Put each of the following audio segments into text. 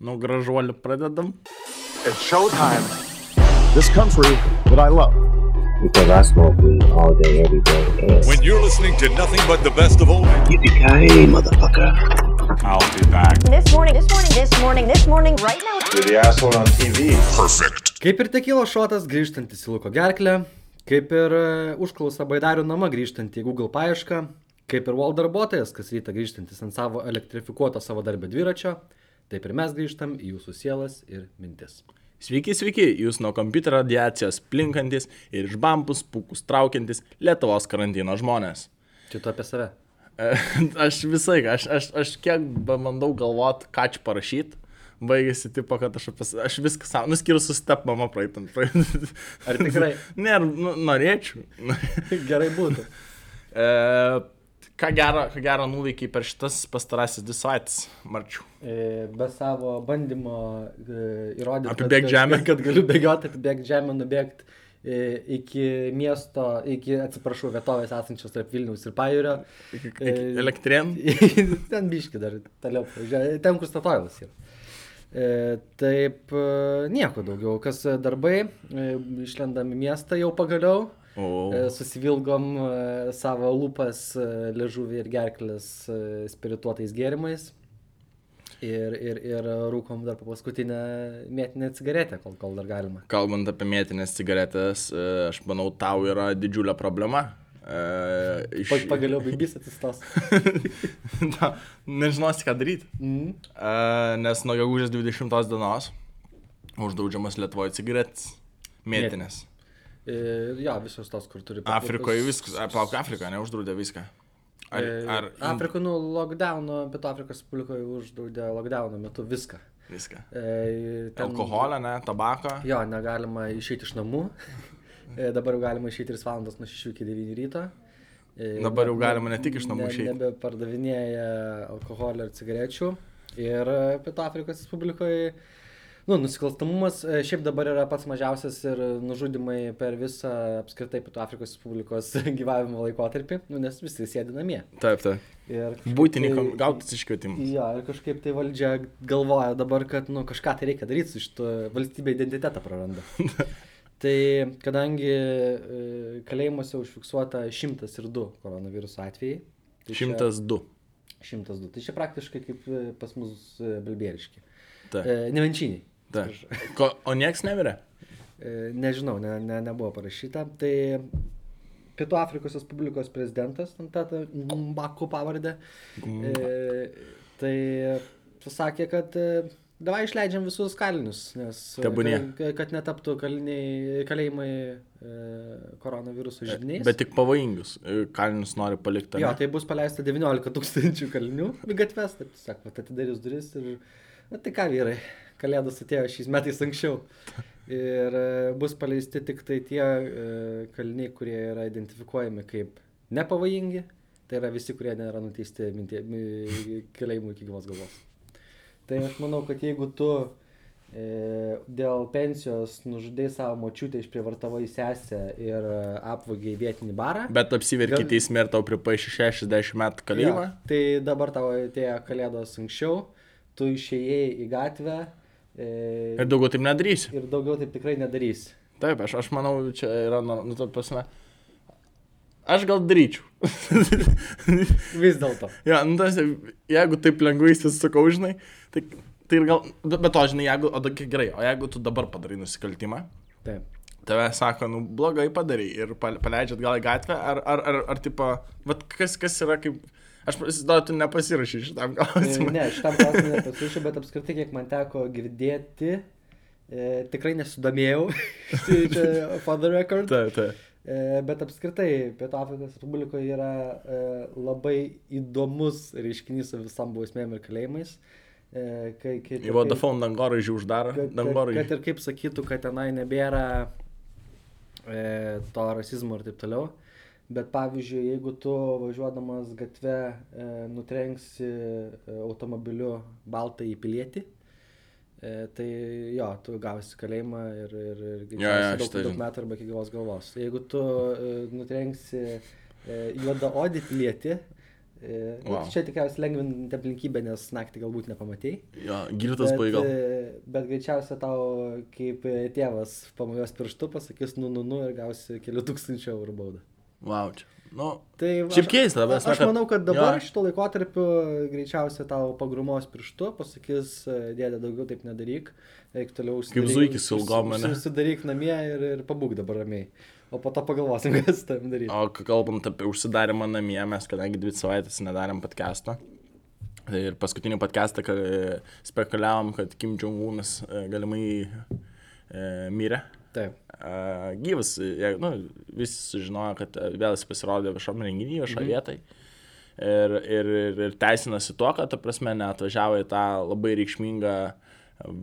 Nu, gražuolį pradedam. It's showtime. This country that I love. Because I smoke weed all day, every day. And When you're listening to nothing but the best of old, yippee motherfucker. I'll be back. This morning, this morning, this morning, this morning, right now. You're the asshole on TV. perfect. Kaip ir tekilo šotas grįžtantis į Luko gerklę, kaip ir e, užklausa baidarių nama grįžtantį į Google paiešką, kaip ir Wall darbuotojas, kas rytą grįžtantis ant savo elektrifikuoto savo darbio dviračio, taip ir mes grįžtam į jūsų sielas ir mintis. Sveiki, sveiki, jūs nuo kompiuterio radiacijos plinkantis ir iš bampus pūkus traukiantis Lietuvos karantino žmonės. Čia tu apie save. E, Aš visai, aš, aš, aš kiek bandau galvot, ką čia parašyti. Baigėsi tipo, kad aš, apie, aš viską savo, nuskiriu su step mama praeitam. praeitam. Ar tikrai? ne, nu, norėčiau. Gerai būtų. e, ką gero, ką gero nuveikiai per šitas pastarasis dvi savaitės, marčių. E, Be savo bandymo e, įrodyti, Apibėgt kad, žemę. Kad, kad galiu bėgioti, apibėgti žemę, nubėgti e, iki miesto, iki, atsiprašau, vietovės esančios tarp Vilniaus ir Pajūrio. Elektrien. ten biški dar, toliau, ten kur statoilas yra. Taip, nieko daugiau, kas darbai, išlendam į miestą jau pagaliau, susivilgom e, savo lūpas, e, ležuvį ir gerklės e, spirituotais gėrimais. Ir, ir, ir rūkom dar paskutinę mėtinę cigaretę, kol, kol dar galima. kalbant apie mėtinės cigaretės, e, aš manau, tau yra didžiulė problema. E, iš... Pa, pagaliau baigys atsistos. Na, Nežinosi, ką daryti. Mm. E, nes nuo gegužės 20 dienos uždraudžiamas Lietuvoje cigaretės. Mėtinės. Ir jo, visos tos, kur turi. Afrikoje viskas. Palauk, Afrikoje neuždraudė viską. Ar, ar Afrikoje, nu, lockdowno, Pietų Afrikos Respublikoje uždraudė lockdowno metu viską. Viską. E, ten- Alkoholio, ne, tabako. Jo, negalima išeiti iš namų. E, Dabar jau galima išeiti 3 valandas nuo 6 iki 9 ryto. E, Dabar jau galima ne tik iš namų ne- išeiti. Nebepardavinėja alkoholio ir cigarečių. Ir e, Pietų Afrikos Respublikoje, nu, nusikalstamumas e, šiaip dabar yra pats mažiausias ir nužudimai per visą apskritai Pietų Afrikos Respublikos gyvavimo laikotarpį, nu, nes visi sėdi namie. Taip, taip. Ir kažkaip Būtini tai- gautis iškvietimus. Jo, ir kažkaip tai valdžia galvoja dabar, kad nu, kažką tai reikia daryti su šito valstybė identitetą praranda. tai kadangi e, kalėjimuose užfiksuota 102 koronaviruso atvejai. Tai čia- 102. 102. Tai čia praktiškai kaip e, pas mus belbieriški. E, Nevenčiniai. Taip. Ko, o nieks nevirė? E, nežinau, ne, ne, nebuvo parašyta. Tai Pietų Afrikos Respublikos prezidentas, ten ta ta Mbako pavardė, e, tai pasakė, kad e, davai išleidžiam visus kalinius, nes e, Tebūnie. kad, kad netaptų kaliniai, kalėjimai e, koronaviruso žydiniais. Bet tik pavojingus. E, Kalinius nori palikti. Jo, ane? tai bus paleista 19 tūkstančių kalinių į gatves, taip vat atidarys duris ir, na tai ką vyrai, kalėdos atėjo šiais metais anksčiau. Ir e, bus paleisti tik tai tie e, kaliniai, kurie yra identifikuojami kaip nepavojingi, tai yra visi, kurie nėra nuteisti kalėjimu iki gyvos galvos. Tai aš manau, kad jeigu tu e, dėl pensijos nužudai savo močiutę, išprievartavai sesę ir apvagiai vietinį barą, Bet apsiverki Gal- teisme ir tau pripaišė 60 metų kalėjimą. Jo, tai dabar tavo atėjo kalėdos anksčiau, tu išėjai į gatvę e, Ir daugiau taip nedarysi. ir daugiau taip tikrai nedarysi. Taip, aš, aš manau, čia yra, nu, nu, ta prasme. Aš gal daryčiau. Vis dėlto. ja, nu, tas, jeigu taip lengvai įsisukau, žinai, tai, tai ir gal, bet to, žinai, jeigu, o gerai, o jeigu tu dabar padarai nusikaltimą, Taip. tave sako, nu, blogai padarai ir pal- paleidžiat gal į gatvę, ar, ar, ar, ar tipo, vat kas, kas yra kaip, aš įsivaizduoju, tu nepasirašai šitam E, klausimui. Ne, šitam klausimui nepasirašiau, bet apskritai, kiek man teko girdėti, e, tikrai nesidomėjau. For the record. Taip, taip. E, bet apskritai, Pietų Afrikos Respublikoje yra e, labai įdomus reiškinys su visam bausmėm ir kalėjimais. E, kai, kai, Į Vodafone dangoraižį uždaro. kad, kad, kad ir kaip sakytų, kad tenai nebėra e, to rasizmo ir taip toliau. Bet pavyzdžiui, jeigu tu važiuodamas gatve e, nutrenksi e, automobiliu baltą į pilietį, e, tai jo, tu gausi kalėjimą ir, ir, ir jo, greičiausiai daug, daug metų arba iki gyvos galvos. Jeigu tu e, nutrenksi e, juodą odį pilietį, E, Wow. wow. Čia tikriausiai lengvinti aplinkybę, nes naktį galbūt nepamatėjai. Jo, girtas buvai gal. e, bet greičiausiai tau kaip e, tėvas pamojos pirštu pasakys nu, nu, nu ir gausi kelių tūkstančių eurų baudą. Wow, čia. Nu, Tai Šiaip aš- keista, bet Aš, aš manau, kad dabar jo. šito laikotarpiu greičiausiai tau pagrumos pirštu, pasakys, e, dėdė daugiau taip nedaryk, eik toliau užsidaryk. zuikis su ilgom, ane? Užsidaryk namie ir, ir pabūk dabar ramiai. O po to pagalvosim, kas tam daryti. O kalbant apie užsidarimą namie, mes kadangi dvi savaitės nedarėm podcast'o. tai Ir paskutinį podcast'ą spekuliavom, kad Kim Jong-unas e, galimai e, mirė. Taip. E, gyvas, e, nu, visi sužinojo, kad e, vėl jis pasirodė viešom renginį, viešo Mhm. vietai. Ir, ir, ir, ir teisinasi tuo, kad, ta prasme, neatvažiavo į tą labai reikšmingą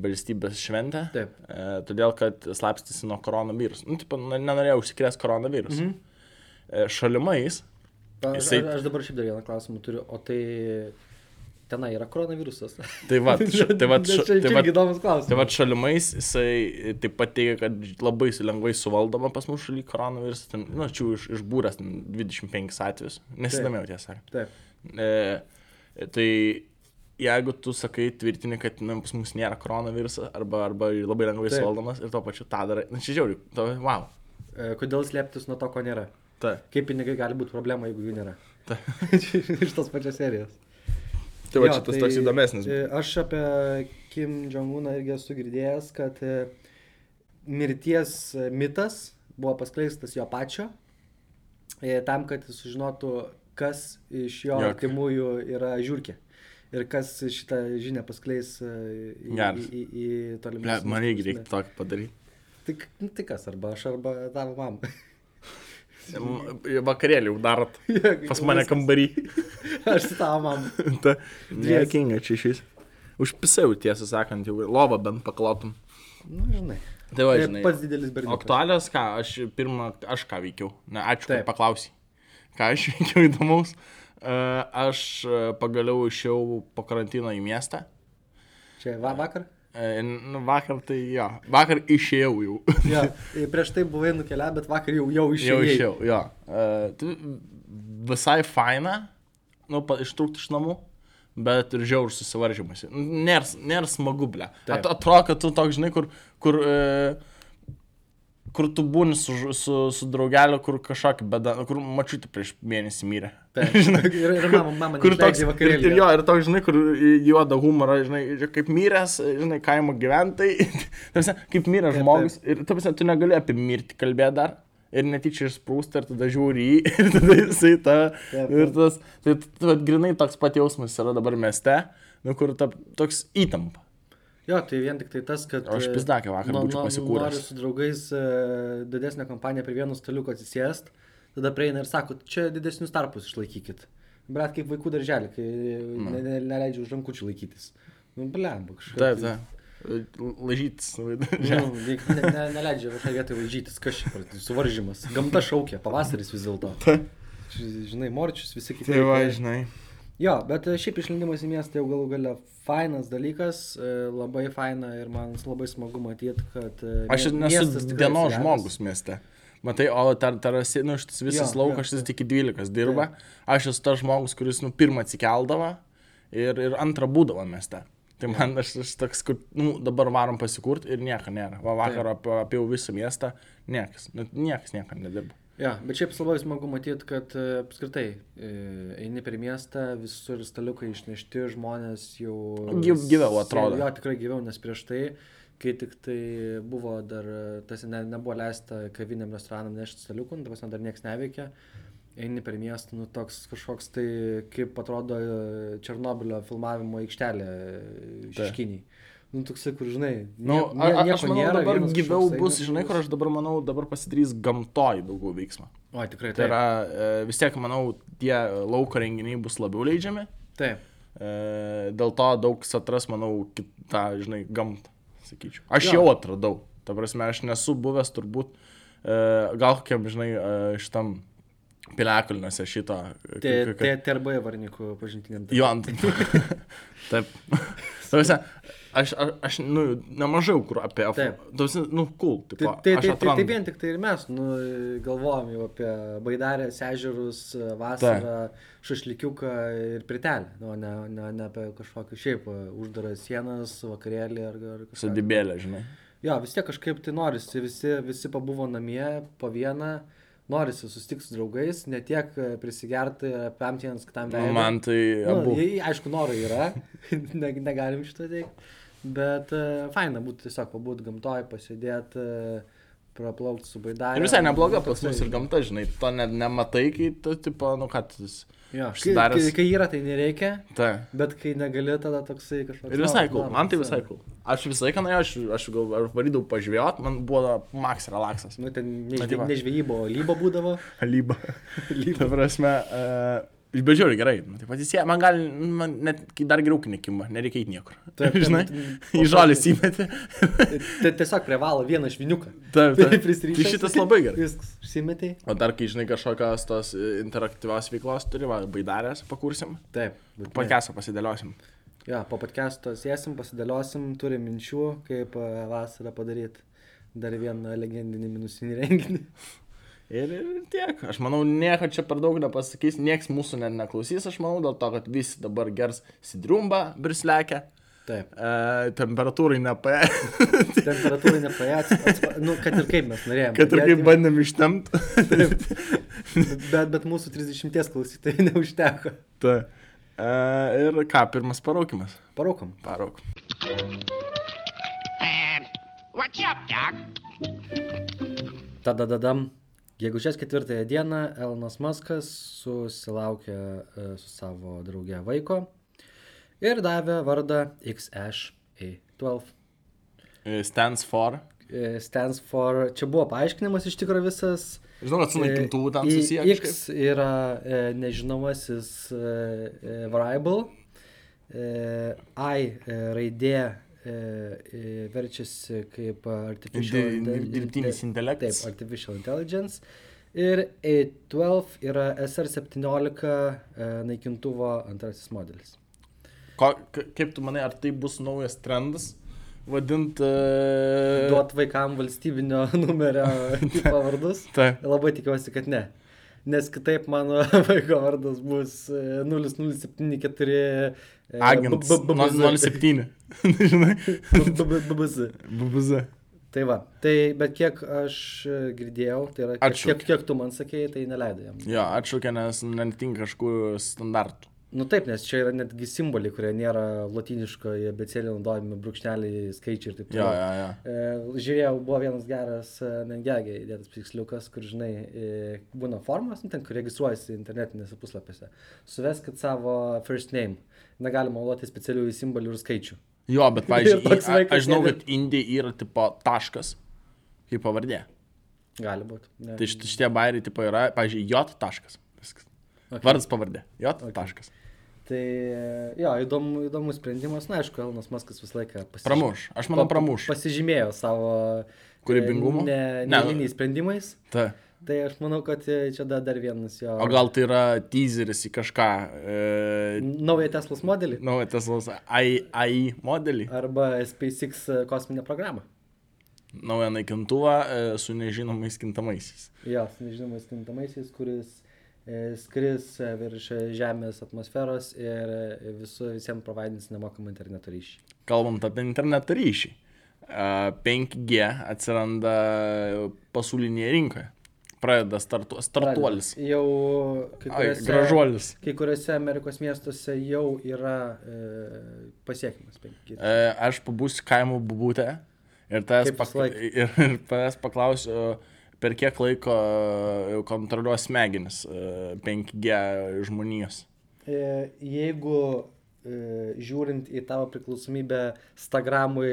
valstybės šventę. Taip. E, todėl, kad slapstėsi nuo koronaviruso. Nu, tipo, ne- nenorėjau užsikrės koronavirusą. Mhm. E, šalimais. Jisai- aš, aš dabar šiaip dar vieną klausimą turiu, o tai tenai yra koronavirusas. Tai va, š, tai va, š, čia tai va, įdomus klausimas. tai va šalimais jisai taip pat teigia, kad labai lengvai suvaldoma pas mus šaly koronavirusas. Ten, nu, čia iš, išbūręs ten 25 atvejus. Nesidomėjau tiesą. Taip. E, tai jeigu tu sakai, tvirtini, kad nu, pas mus nėra koronavirusas arba, arba labai lengvai Taip. suvaldomas ir to pačiu tą darai. Na, čia žiauri. To, wow. E, Kodėl slėptis nuo to, ko nėra? Ta. Kaip pinigai gali būti problema, jeigu jų nėra? Iš tos pačios serijos. Tai va, Jo, šitas toks įdomesnis. e, Aš apie Kim Jong-uną irgi esu girdėjęs, kad e, mirties mitas buvo paskleistas jo pačio, e, tam, kad jis sužinotų, kas iš jo Jo. artimųjų yra žiūrkė. Ir kas šitą žinią paskleis į, Geras. į, į, į tolimus. man irgi reikia tokį padaryti. Tai, nu, tai kas, arba aš, arba tavo mam. Vakarėlį jau darot. Pas mane kambarį. aš su tavo mam. Ta, Dėkinga čia iš vis. Užpisau, tiesą sakant, jau lovą bent paklotum. Nu, žinai. Tai va, žinai. pats didelis berniukas. Aktualios, ką, aš pirmą, aš ką veikiau. Na, ačiū, kad paklausai. Ką aš veikiau įdomaus. Uh, aš uh, pagaliau išėjau po karantino į miestą. Čia va, vakar? Uh, nu, vakar tai jo. Vakar išėjau jau. Jo, prieš tai buvai nukeliavę, bet vakar jau, jau išėjai. jau išėjau, jo. Uh, tai visai faina, nu, ištrūkti iš namų. Bet ir žiaur susivaržymas. Nėra, smagu, ble. At, atrodo, kad tu toks, žinai, kur, kur, e, kur tu būni su, su, su draugeliu, kur kažkokį bedą, kur mačiutė prieš mėnesį mirė. Taip. ir, ir mama, mama Kur toks, ir, ir jo, ir toks, žinai, kur juoda humorą, žinai, kaip miręs, žinai, kaimo gyventojai, kaip Taip, žmogus, ir tarsi, tu negali apie mirtį kalbėti dar, ir netyčia išsprūsta, ir tada žiūri į, jį, ir tada jisai ta, ir tas, tai, tai vat grinai toks pat jausmas yra dabar mieste, nu, kur ta, toks įtampa. Jo, tai vien tik tai tas, kad... O aš e, pizdakė vakar no- būčiau pasikūręs. Nori su draugais e, didesnę kompaniją prie vieno staliuko atsisėst, tada prieina ir sako, čia didesnius tarpus išlaikykit. Bret kaip vaikų darželį, kai ne, ne, neleidžia už rankučių laikytis. Nu, blemba kažkaip. Taip, taip. Lažytis. Nu, ne, ne, neleidžia viešai vietoj čia, per- suvaržymas. Gamta šaukia, pavasaris vis dėlto. Žinai, morčius, visi kiti. Tai va, žinai. Jo, bet e, šiaip išlindimas į miestą jau galų gale fainas dalykas, e, labai faina ir man labai smagu matyti, kad... e, Aš nesu dienos atsigavęs. žmogus mieste. Matai, o tar, tarasi, nu, šitas visas Jo, laukas, šitas tik iki 12 dirba. Aš esu tas žmogus, kuris, nu, pirmą atsikeldavo ir, ir antrą būdavo mieste. Tai man aš, aš toks, kur, nu, dabar varom pasikurti ir nieko nėra. Va vakar apie visą miestą, niekas, nu, niekas niekam nedirba. Jo, bet šiaip labai smagu matyti, kad e, apskritai e, eini per miestą, visur staliukai išnešti, žmonės jau... Gyv- gyviau atrodo. Jo, tikrai gyviau, nes prieš tai, kai tik tai buvo dar, e, tas ne, nebuvo leista kaviniam restoranam nešti staliukų, nu, ta prasme dar niekas neveikia. Eini per miestą, nu toks kažkoks tai, kaip atrodo Černobilio filmavimo aikštelė e, Taip. Nu, toksai, kur žinai, Nu, nie, a, a, aš manau, nėra, dabar gyviau bus, žinai, kur aš dabar manau, dabar pasidarys gamtoj daugiau veiksmo. O, tikrai Tai taip. yra, e, vis tiek, manau, tie lauko renginiai bus labiau leidžiami. Taip. E, dėl to daug kas atras, manau, kitą, žinai, gamtą, sakyčiau. Aš Jo. jau atradau. Ta prasme, aš nesu buvęs turbūt, e, gal kokiam, žinai, šitam k- k- TRB varnikų pažintiniam. Jo, ant. Taip. Ta prasme, aš, aš, aš nu, nemažai kur apie F. Taip. Tausi, nu, cool. Tipo, Tai, tai, aš tai, tai, tai atrandu. vien tik tai ir mes nu, galvojom jau apie baidarės, ežerus, vasarą, šašlikiuką ir pritelę, nu, ne, ne, ne apie kažkokį šiaip uždaras sienas, vakarėlį ar, ar kažką. Sadibėlė, žinai. Jo, vis tiek kažkaip tai norisi, visi, visi pabuvo namie po vieną, norisi susitikti su draugais, ne tiek prisigerti, apimti vienas kitam Nu, veidą. man tai abu. Nu, jei- aišku, norai yra, ne, negalim šito teikti, bet uh, faina būtų tiesiog pabūt gamtoj, pasėdėti, uh, praplaukti su baidarė. Ir visai nebloga pas mus ir gamta, žinai, to net nematai, kai tu, tipo, nu, ką tu... Jo, užsidaręs. kai, kai yra, tai nereikia, Ta. bet kai negali, tada toksai kažkoks... Ir visai cool, man tai visai cool. Aš visą laiką, na, aš, aš gal aš varydavau pažvėjot, man buvo maks relaksas. Nu, ten ne, Na, tai lybo būdavo. Lyba. Ta prasme, uh, Išbežiūri gerai. Nu, tai patys, man gali, man net dar geriau nekimba, nereikia eiti niekur. Taip, taip, Žinai, taip. į įmeti. Tai tiesiog privalo vieną šviniuką. Taip, taip. Prisirišęs. Tai šitas labai gerai. Viskas, užsimetė. O dar kai žinai kažkokios tos e, interaktyvios veiklos turi, va, baidarės pakursim, Taip. pakesą pasidėliosim. Jo, po podcast'o sėsim, pasidėliosim, turim minčių, kaip e, vasarą padaryti dar vieną legendinį minusinį renginį. Ir, ir tiek. Aš manau, nieko čia per daug nepasakys, nieks mūsų net neklausys, aš manau, dėl to, kad visi dabar gers sidriumbą, brislekę, Taip. e, temperatūrai nepaė. Temperatūra nepaėtų, nu, kad ir kaip mes norėjome. kad ir kaip bandėm ištemti. Bet, bet mūsų 30 klausytojai neužteko. Ta. E, ir ką, pirmas paraukimas. Paraukom. Parauk. What's up, Doc? Tada dadam. Gegužės ketvirtąją dieną Elonas Muskas susilaukė e, su savo drauge vaiko ir davė vardą XHA12. E, Stands for. E, Stands for, čia buvo paaiškinimas iš tikrųjų visas. Žinau, kad su naikintuvų E, susiję. X yra e, nežinomasis e, variable, e, I raidė verčiasi kaip artificial, Di- inte- dirbtinis inte- intelektas. Taip, artificial intelligence. Ir A12 yra SR17 e, naikintuvo antrasis modelis. Ko, ka- kaip tu manai, ar tai bus naujas trendas? Vadint. Uh, Duot vaikam valstybinio numerio tipo vardus. Taip. Labai tikiuosi, kad ne. Nes kitaip mano vaiko vardas bus e, 0074 e, Agents. B- B- BBZ. 07. Žinai? BBZ. BBZ. Tai va, tai bet kiek aš e, girdėjau, tai yra, kiek, kiek, tu man sakėjai, tai neleido jam. Jo, atšaukė, nes netinka kažkokių standartų. Nu taip, nes čia yra netgi simboliai, kurie nėra latiniškoje abecėlėje naudojami brūkšneliai, skaičiai ir taip toliau. jo, jo. E, Žiūrėjau, buvo vienas geras nengegiai įdėtas pixliukas, kur, žinai, e, būna formos, nu, ten, kur registruojasi internetinėse puslapiuose. Suveskit savo first name. Negalima naudoti specialiųjų simbolių ir skaičių. Jo, bet, pavyzdžiui, aš žinau, kad Indija yra tipo taškas, kaip pavardė. Gali būti. Ne. Tai šit- šitie bairiai tipo yra, pavyzdžiui, J taškas. Okay. Vardas pavardė. J taškas. Tai jo, įdomu, įdomus sprendimas. Na, aišku, Elonas Maskas visą laiką pasižymėjo. Pramuš. Aš manau, pramuš. Pasižymėjo savo Kūrybingumu? Ne, Ne. neeiliniais sprendimais. Ta. Tai aš manau, kad e, čia dar, dar vienas jo. O gal tai yra teaseris į kažką. E, Naują Teslos modelį. Naują Teslos AI, AI modelį. Arba SpaceX e, kosminę programą. Naują naikintuvą e, su nežinomais kintamaisiais. Jo, su nežinomais kintamaisiais, kuris e, skris e, virš e, Žemės atmosferos ir e, visu, visiems provaidins nemokamą interneto ryšį. Kalbant apie interneto ryšį. e, 5G atsiranda pasaulinėje rinkoje. Pradeda startu, startuolis. Jau kai Ai, kuriuose, gražuolis. kai kuriuose Amerikos miestuose jau yra e, pasiekimas 5G. E, aš pabūsiu kaimo bubutė ir pakla... visąlaik. ir, ir paklausiu, per kiek laiko e, kontroliuos smegenis e, 5G žmonijos. E, jeigu e, žiūrint į tavo priklausomybę Instagramui,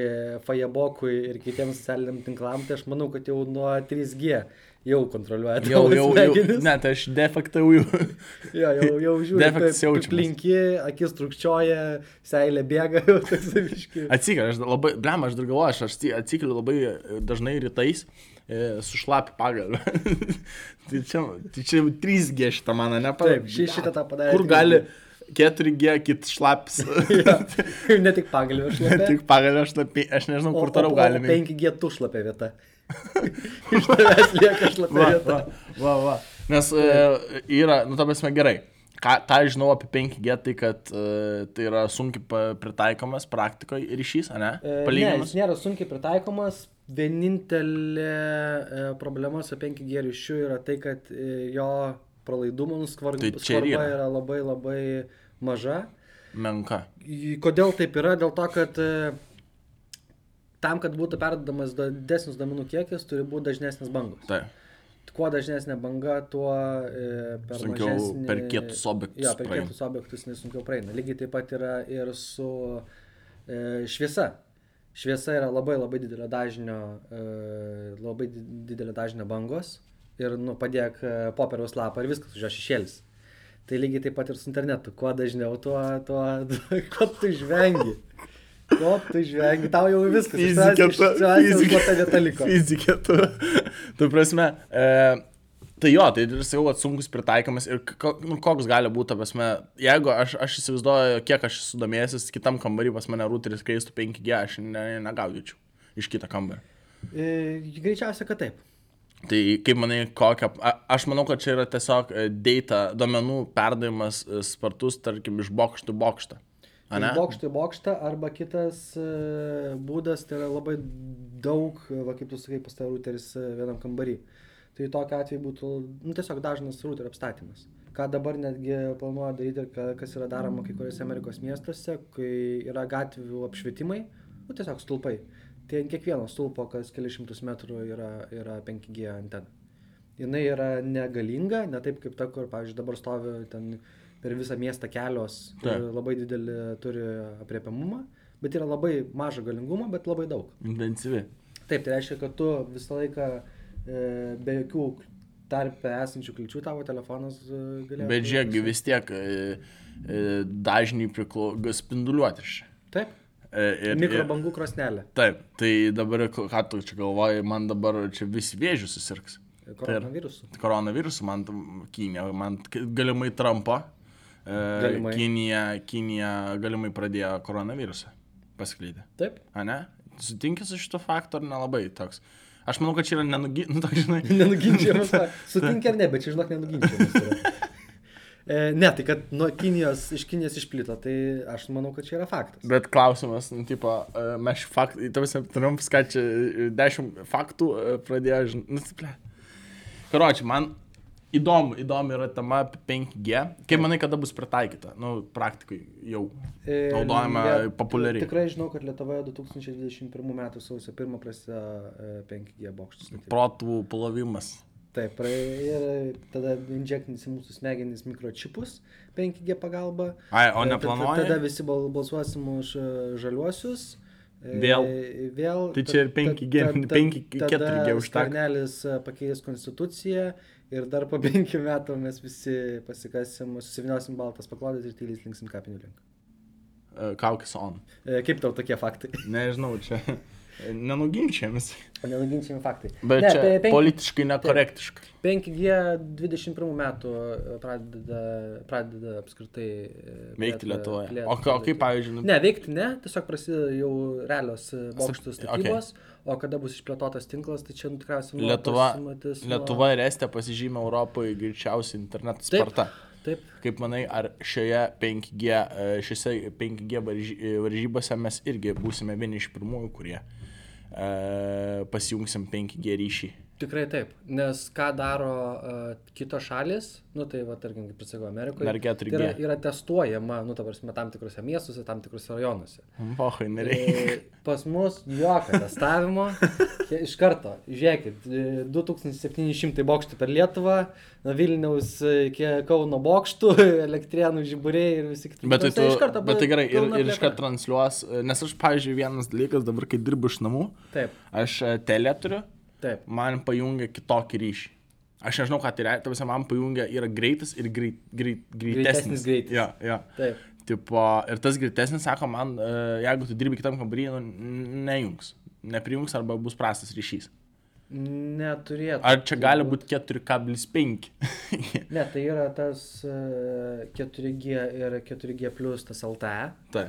Facebookui ir kitiems socialiniam tinklam, tai aš manau, kad jau nuo 3G jau kontroliuoja Jau, tavo jau, jau, smegenis. ne, tai aš defaktauju. Jo, jau, jau žiūri, Defektas kaip jaučiamas. plinki, akis trukčioja, seilė bėga, jau toks viški. Atsikeliu, aš labai, blem, aš dar galvoju, aš atsi- atsikeliu labai e, dažnai rytais e, su šlapi pagalbė. tai čia, tai čia jau 3G šitą Taip, nepadarė. ši- šitą tą padarė Kur 3G. gali 4G, kit šlaps. Ja. ne tik pagalbė šlapia. Tik pagalio šlapi, aš nežinau, kur toliau galime. 5G tu šlapia vieta. Iš tavęs lieka šlapia Va, vieta. va, va, va. Nes e, yra, nu, ta prasme, gerai. Ką, tą žinau apie 5G, tai kad e, tai yra sunkiai pritaikomas praktikoje ryšys, ne? E, Ne, Palyginimas. jis nėra sunkiai pritaikomas. Vienintelė e, problema su 5G ryšiu yra tai, kad e, jo pralaidumo nuskvarba Tai yra. yra labai labai maža. Menka. Kodėl taip yra? Dėl to, kad e, tam, kad būtų perdodamas didesnis duomenų kiekis, turi būti dažnesnis bangos. Tai. Kuo dažnesnė banga, tuo e, per Sunkiau mažesnį... per kietus objektus Jo, per praeina. kietus objektus nesunkiau praeina. Lygiai taip pat yra ir su e, šviesa. Šviesa yra labai labai didelio dažnio, e, labai di- didelio dažnio bangos ir nu, padėk e, popieriaus lapą ir viskas, už jo šešėlis. Tai lygiai taip pat ir su internetu. Kuo dažniau, tuo, tuo, tuo ko tu žvengi. Ko tu žvengi, tau jau viskas. Fizikė, tavęs jau šlapia vieta liko. Fizikė, tu. Tu prasme, e, tai jo, tai ir sakau, kad sunkus pritaikomas ir nu, koks gali būti, ta prasme, jeigu aš, aš įsivaizduoju, kiek aš esu domėjęs, kitam kambarį pas mane rūteris keistų 5G, aš ne, negaudyčiau iš kito kambario. E, greičiausia, kad taip. Tai kaip manai, kokią, a, aš manau, kad čia yra tiesiog e, data, duomenų perdavimas e, spartus, tarkim, iš bokštų bokštą. Į bokštą arba kitas e, būdas, tai yra labai daug, va kaip tu sakai, pas tą routeris vienam kambarį. Tai tokia atveju būtų nu, tiesiog dažnas routerio apstatymas. Ką dabar netgi planuoja daryti ir ka- kas yra daroma kai kuriuose Amerikos miestuose, kai yra gatvių apšvietimai, nu tiesiog stulpai. Tai ant kiekvieno stulpo, kas kelišimtus metrų yra, yra 5G antena. Jis yra negalinga, ne taip kaip ta, kur, pavyzdžiui, dabar stovi ten per visą miestą kelios ir Taip. labai didelį turi apriepiamumą, bet yra labai mažą galingumą, bet labai daug. Intensyvi. Taip, tai reiškia, kad tu visą laiką e, be jokių tarp esančių kliučių tavo telefonas e, galėtų... Bet žiūrėk, vis tiek e, e, dažniai priklauso spinduliuoti iš čia. Taip, E, ir- mikrobangų krosnelė, Taip, tai dabar, ką tu čia galvoji, man dabar čia visi vėžių susirgs. koronavirusų. Koronavirusų, man tam Kinija, man galimai Trumpo. E, Galimai. Kinija, Kinija galimai pradėjo koronavirusą paskleidė. Taip. A ne? Sutinkė su šito faktu ar nelabai toks? Aš manau, kad čia yra nenugi... Nu, toks, žinai, Nenuginčiamas. Sutinki ar ne, bet čia žinok nenuginčiamas. E, ne, tai kad nuo Kinijos, iš Kinijos išplito, tai aš manau, kad čia yra faktas. Bet klausimas, nu, tipo, e, mes faktų, tavęs Trumpas, ką čia e, dešimt faktų pradėjo, žinai, nu, ple. Karoči, man įdomu, įdomu yra tema apie 5G. Kaip manai, kada bus pritaikyta? Nu, praktikai jau E, naudojama Lie- populiariai. Tikrai žinau, kad Lietuvoje 2021 m. sausio 1 prasideda e, 5G bokštų statyba. Protų plovimas. Taip, ir tada injektinis į mūsų smegenis mikročipus 5G pagalba. Ai, o E, neplanuoji? ta- Tada visi bal- balsuosim už e, žaliuosius. E, Vėl? Vėl. Tai čia ir 5G, 5G, 4G užteks. Karnelis pakeis konstituciją ir dar po 5 metų mes visi pasikasim, susiviniosim baltas paklodės ir tyliai linksim kapinių link. E, Kaukis on. E, Kaip tau tokie faktai? Nežinau, čia nenuginčiamis. Nenuginčiami faktai. Bet Ne, čia pe- penki- politiškai nekorektiškai. 5G 21 metų e, pradeda, pradeda apskritai e, Veikti Lietuvoje. plėtrą O, o kaip, pavyzdžiui, nu, Ne, veikti ne, tiesiog prasideda jau realios e, bokštų statybos, okay. o kada bus išplėtotas tinklas, tai čia nu, tikriausiai Lietuva, nuo- Lietuva ir Estija pasižymė Europoje greičiausiai interneto sparta. Taip, Kaip manai, ar šioje 5G, e, šiose 5G varži- e, varžybose mes irgi būsime vieni iš pirmųjų, kurie e, pasijungsim 5G ryšį? Tikrai taip. Nes ką daro uh, kitos šalis, nu tai va, tarkim, kaip ir sakau, Amerikoje. Dar 4G. Tai yra, yra testuojama, nu, ta prasme, tam tikrose miestuose, tam tikrose rajonuose. Pohai, nereikia. E, Pas mus jokio testavimo. Iš karto, žiūrėkit, e, 2700 bokštų per Lietuvą, nuo Vilniaus iki Kauno bokštų, elektrienų žiburiai ir visi kiti. Bet tai, Ta prasme, tu, iš karto bet tai gerai, ir, ir iš karto transliuos, e, nes aš, pavyzdžiui, vienas dalykas dabar, kai dirbu iš namų, Taip, aš e, telė turiu, taip. man pajungia kitokį ryšį. Aš nežinau, ką tai reiškia, tavęs man pajungia yra greitas ir greit, greit, greitesnis. Greitesnis greitis. Ja, ja. Taip. Tipo, ir tas greitesnis sako man, e, jeigu tu dirbi kitam kambarį, nu, nejungs. Neprijungs arba bus prastas ryšys. Neturėtų. Ar čia gali būti 4,5? Ne, tai yra tas e, 4G ir 4G plus tas LTE. tai.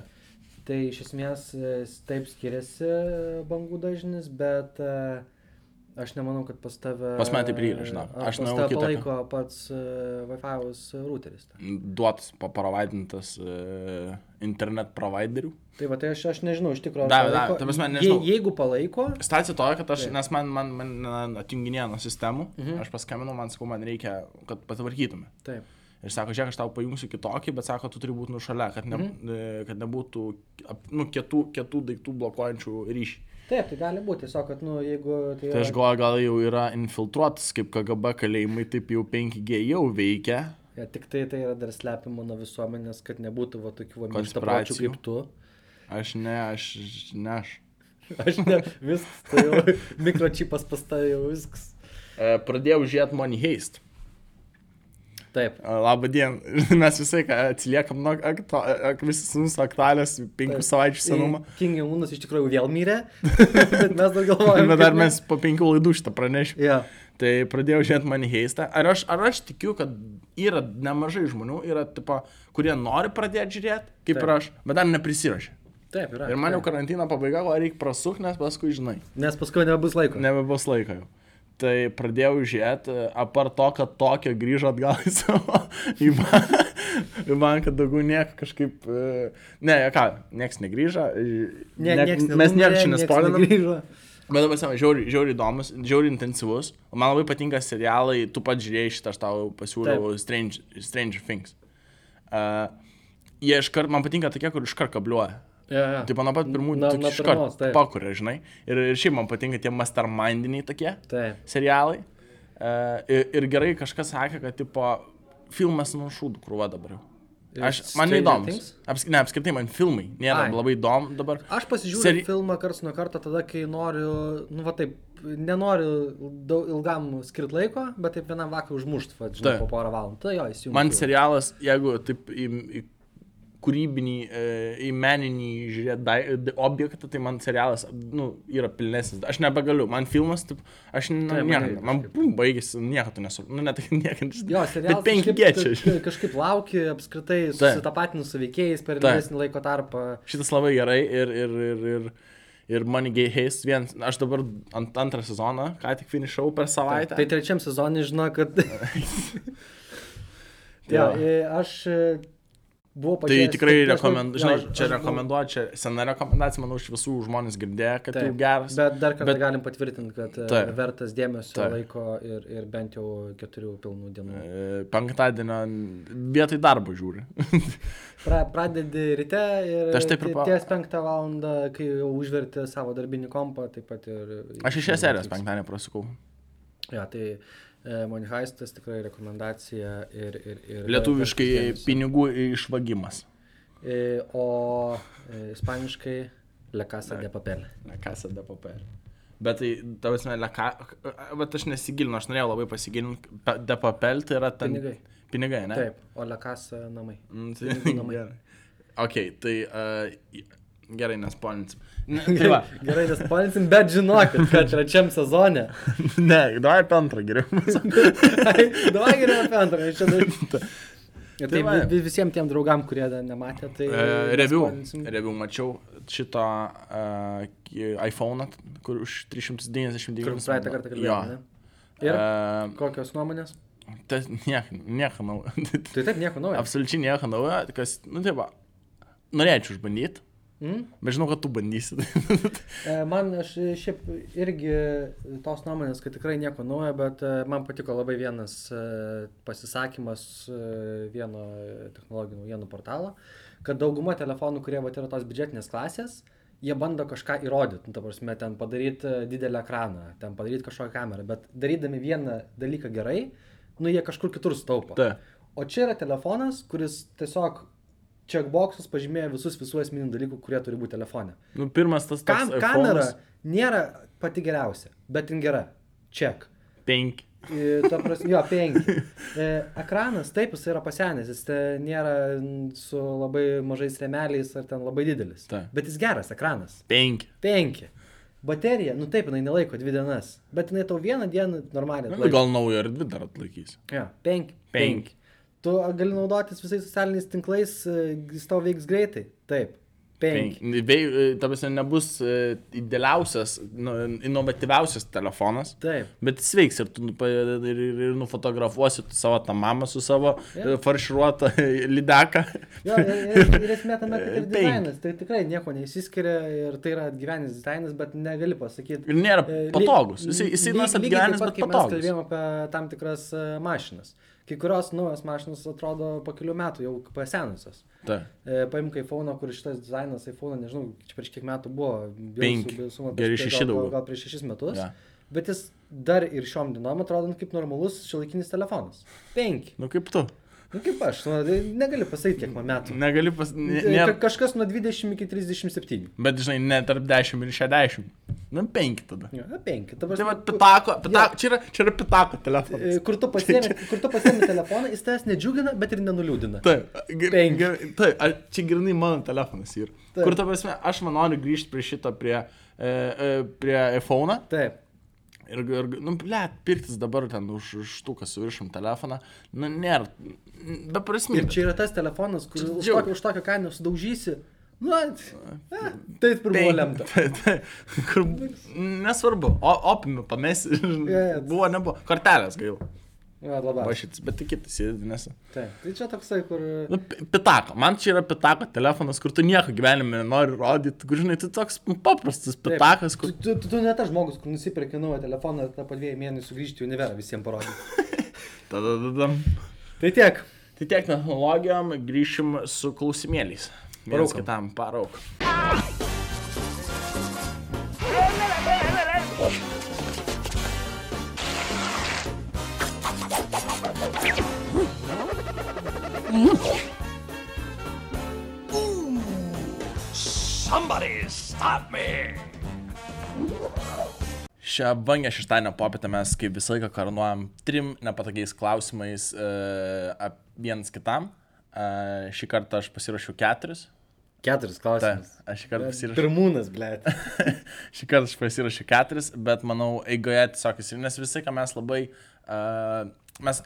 Tai iš esmės e, taip skiriasi bangų dažnis, bet e, aš nemanau, kad pas tave... Pas mane taip yra, žinok. a, Aš tave kitą- palaiko pats e, Wi-Fi routeris. ta. Duotas, papravaidintas uh, internet providerių. Tai va, tai aš, aš nežinau, iš tikrųjų. davė, palaiko. ta prasme, Je- nežinau. Jeigu palaiko, Stacija toja, kad aš, Taip. nes man, man, man atjunginėjo nuo sistemų, Mhm. aš paskambinau, man sakau, man reikia, kad patvarkytume. taip. Ir sako, žiūrėk, aš tau pajungsiu kitokį, bet sako, tu turi būti nu šalia, kad, ne, mm. kad nebūtų ap- nu, kietų, kietų daiktų blokuojančių ryšį. Taip, tai gali būti, tiesiog, kad, nu, jeigu tai... Tai aš galvoju, gal jau yra infiltruotas, kaip KGB kalėjimai, taip jau 5G jau veikia. Ja, tik tai tai yra dar slepiama nuo visuomenės, kad nebūtų va tokių Konspiracijų. kaip tu. Aš ne, aš ne aš. Aš ne, viskas, tai jau mikročipas pas tave jau viskas. E, pradėjau žiūrėti Money Heist. Taip. Labą dieną. Mes visai atsiliekam nuo akto, ak, visas mūsų aktualios penkių savaičių senumo. King Jaunas iš tikrųjų vėl mirė, bet mes dar galvojame. Bet dar mes po penkių laidų šitą pranešim. Ja. Tai pradėjau žiūrėti Money Heistą. Ar aš, ar aš tikiu, kad yra nemažai žmonių, yra, tipo, kurie nori pradėti žiūrėti, kaip Taip. ir aš, bet dar neprisirašė. Taip, yra. Ir man jau taip. karantino pabaiga, o reikia prasuk, nes paskui žinai. Nes paskui nebus laiko. Nebebus laiko jau. Tai pradėjau žiūrėti, apart to, kad tokia grįžo atgal į savo į banką, į banką daugiau nieko kažkaip... e, Ne, ką, nieks negrįžo. e, Ne, niek- nieks mes nieko čia nespoilinam. Bet dabar savai, žiauri, žiauri įdomus, žiauri intensyvus. O man labai patinka serialai, tu pats žiūrėjai šitą, aš tau pasiūliau Strange, Stranger Things. Uh, jie iškart, man patinka tokie, kur iškart kabliuoja. Ja, ja. Tai mano pat pirmųjų, Na- nuo iškart pirmos, taip. pakuria, žinai. Ir, ir šiaip man patinka tie mastermindiniai tokie Taip. serialai. Uh, ir, ir gerai kažkas sakė, kad tipo filmas nuo šūdų krūva dabar jau. Aš, man. Things? Aps, ne, apskritai man filmai nėra Ai. labai įdomu dabar. Aš pasižiūriu Seri- filmą kars nuo karto tada, kai noriu, nu va taip, nenoriu daug, ilgam skirti laiko, bet taip vienam vakarui užmušti, va, žinai, Taip. po porą valandų. Tai jo, įsijungiu. Man serialas, jeigu taip į, į kūrybinį, e, į meninį žiūrėti objektą, tai man serialas nu, yra pilnesnis. Aš nebegaliu, man filmas, taip, aš nu, Taip, man bum, baigėsi, nieko tu nesu, nu net nieko. Jo, serialas. Tai 5G čia. kažkaip, kažkaip lauki, apskritai susitapatinu su veikėjais per ilgesnį laiko tarpą. Šitas labai gerai ir, ir, ir, ir, ir Money Gay Haste vienas, aš dabar ant antrą sezoną, ką tik finišau per savaitę. Tai trečiam sezonui žinau, kad... Jo, e, aš e, buvau Tai tikrai rekomenduoju, žinai, čia rekomenduoju, čia sena rekomendacija, manau, iš visų žmonės girdėjo, kad jau geras. Bet dar kartą Bet- galim patvirtinti, kad e, Taip. vertas dėmesio Taip. laiko ir, ir bent jau keturių pilnų dienų. E, Penktadienio vietoj darbo žiūri. Pra, pradedi ryte ir Tai aš taip ir ti- pa- ties penktą valandą, kai jau užverti savo darbinį kompą, taip pat ir... Aš iš seriją penktadienį prasukau. Ja, tai Monheistas tikrai rekomendacija ir... ir, ir Lietuviškai pinigų išvagimas. E, o e, ispaniškai Le Casa de Papel. Ne, kas ada papel. Bet tai, tavas, ne, leka, bet aš nesigilinu, aš norėjau labai pasigilinti. De papel tai yra ten. Pinigai. Pinigai, ne? Taip, o Le Casa namai. Mm, tai, namai. gerai. Ok, tai uh, gerai, nespolinsim. Ne, tai va. Gerai, nespolinsim, bet žinokit, kad trečiam sezone. ne, davai apie antrą geriau. Davai geriau apie antrą. aš čia dar- Ir Tai tai va. vi- visiems tiem draugam, kurie dar nematė, tai... Review. nespoilinsim. Review mačiau šito uh, iPhone, kur už 399. Kur praeitą kartą Jo. kalbėjome. ne? Ir Uh, kokios nuomonės? tas nieko, nieko naujo. Tai taip, nieko naujo. Absoliučiai nieko naujo, kas, nu tai va, norėčiau išbandyti, Mm? bet žinau, kad tu bandysi. E, Man aš šiaip irgi tos nuomonės, kad tikrai nieko naujo, bet e, man patiko labai vienas e, pasisakymas e, vieno technologijų naujienų portalo, kad dauguma telefonų, kurie va, yra tos biudžetinės klasės, jie bando kažką įrodyti, nu, ta prasme, ten padaryti didelį ekraną, ten padaryti kažkokią kamerą, bet darydami vieną dalyką gerai, nu jie kažkur kitur staupo. Ta. O čia yra telefonas, kuris tiesiog checkboxus pažymėjo visus visų esminių dalykų, kurie turi būti telefone. nu, pirmas tas Kam, toks kamera iPhone'as, nėra pati geriausia, bet jin gera. Check. penki. E, Ta prasme, jo, penki. E, ekranas, taip, jis yra pasenęs, jis nėra su labai mažais remeliais ar ten labai didelis. Taip. Bet jis geras ekranas. Penki. Penki. Baterija, nu taip, jinai nelaiko dvi dienas, bet jinai tau vieną dieną normaliai. Nu, atlaiko. gal naujo ir dvi dar atlaikys. Ja, penki. Penki. Tu gali naudotis visais socialiniais tinklais, e, jis tau veiks greitai. Taip. Penki. Penki. Vei, ta prasme, nebus e, idealiausias, nu, inovatyviausias telefonas. Taip. Bet jis veiks ir tu nu, ir, ir, ir nufotografuosi savo tą mamą su savo yeah. farširuotą lydeką. Jo, ir, ir, ir esmė tame, kad ir dizainas, tai tikrai nieko neįsiskiria ir tai yra atgyvenęs dizainas, bet negali pasakyti. Ir nėra E, patogus. Jisai lyg- nors lygiai atgyvenęs, bet kaip Mes patogus. kalbėjome apie tam tikras e, mašinas. Kai kurios naujos mašinos atrodo po kelių metų jau pasenusios. Ta. E, Paimk iPhone, kur šitas dizainas iPhone, nežinau, čia prieš kiek metų buvo. Penki. pasakyt, šeši daugiau. Gal, gal prieš šešis metus. Jo. Bet jis dar ir šiom dienom atrodo kaip normalus šiuolaikinis telefonas. Penki. Nu kaip tu. Nu kaip aš, nu, negaliu pasakyti, kiek man metų. Negali pas... Ne, Ka- nėra... Kažkas nuo 20 iki 37. Bet žinai, ne tarp 10 ir 60. Nu 5 tada. Jo, na, 5. Ta Tai prasme, va, kur- pitako, pitako, čia yra, čia yra pitako e, telefonas. Kur tu pasiemi, kur tu pasiemi telefoną, jis tavęs nedžiugina, bet ir nenuliūdina. Taip, ge- Penki. ge- taip, čia grinai mano telefonas yra. Taip. Kur ta prasme, aš man noriu grįžti prie šito, prie, e, e, prie iPhone. Taip. Ir, ir nu, ble, pirktis dabar ten už štuką su viršum telefoną, nu, nėra, be prasmės. Ir čia yra tas telefonas, kur už tokią kainą sudaužysi. Na, e, taip ir buvo lemta. Tai, tai, kur, nesvarbu, o, opimi pamesi, jo. buvo, nebuvo, kortelės gaila. Ja, labai. Vašytis, bet tik kitas įdinėsi. Taip. Tai čia toksai, kur... Nu, pi- pitako, man čia yra pitako telefonas, kur tu nieko gyvenime nenori rodyti, kur žinai, tu toks nu, paprastas Taip. pitakas, Tu, kur... tu, tu, tu ne tas žmogus, kur nusipirki naują telefoną tą po dviejų mėnesių grįžti į univerą visiems parodyti. Tada, tada. tai tiek. Tai tiek technologijom, grįšim su klausimėliais. Paraukom. kitam parauk. Somebody stop me! Šią bangę šeštadienio popietę mes kaip visą laiką karnuojam trim nepatogiais klausimais uh, vienas kitam. Uh, šį kartą aš pasirašiau keturis. Keturis Ta, klausimus. aš šį kartą pasirašiau. Pirmūnas, ble. šį kartą aš pasirašiau keturis, bet manau, eigoje tiesiog jis, nes visą laiką mes labai, uh, mes,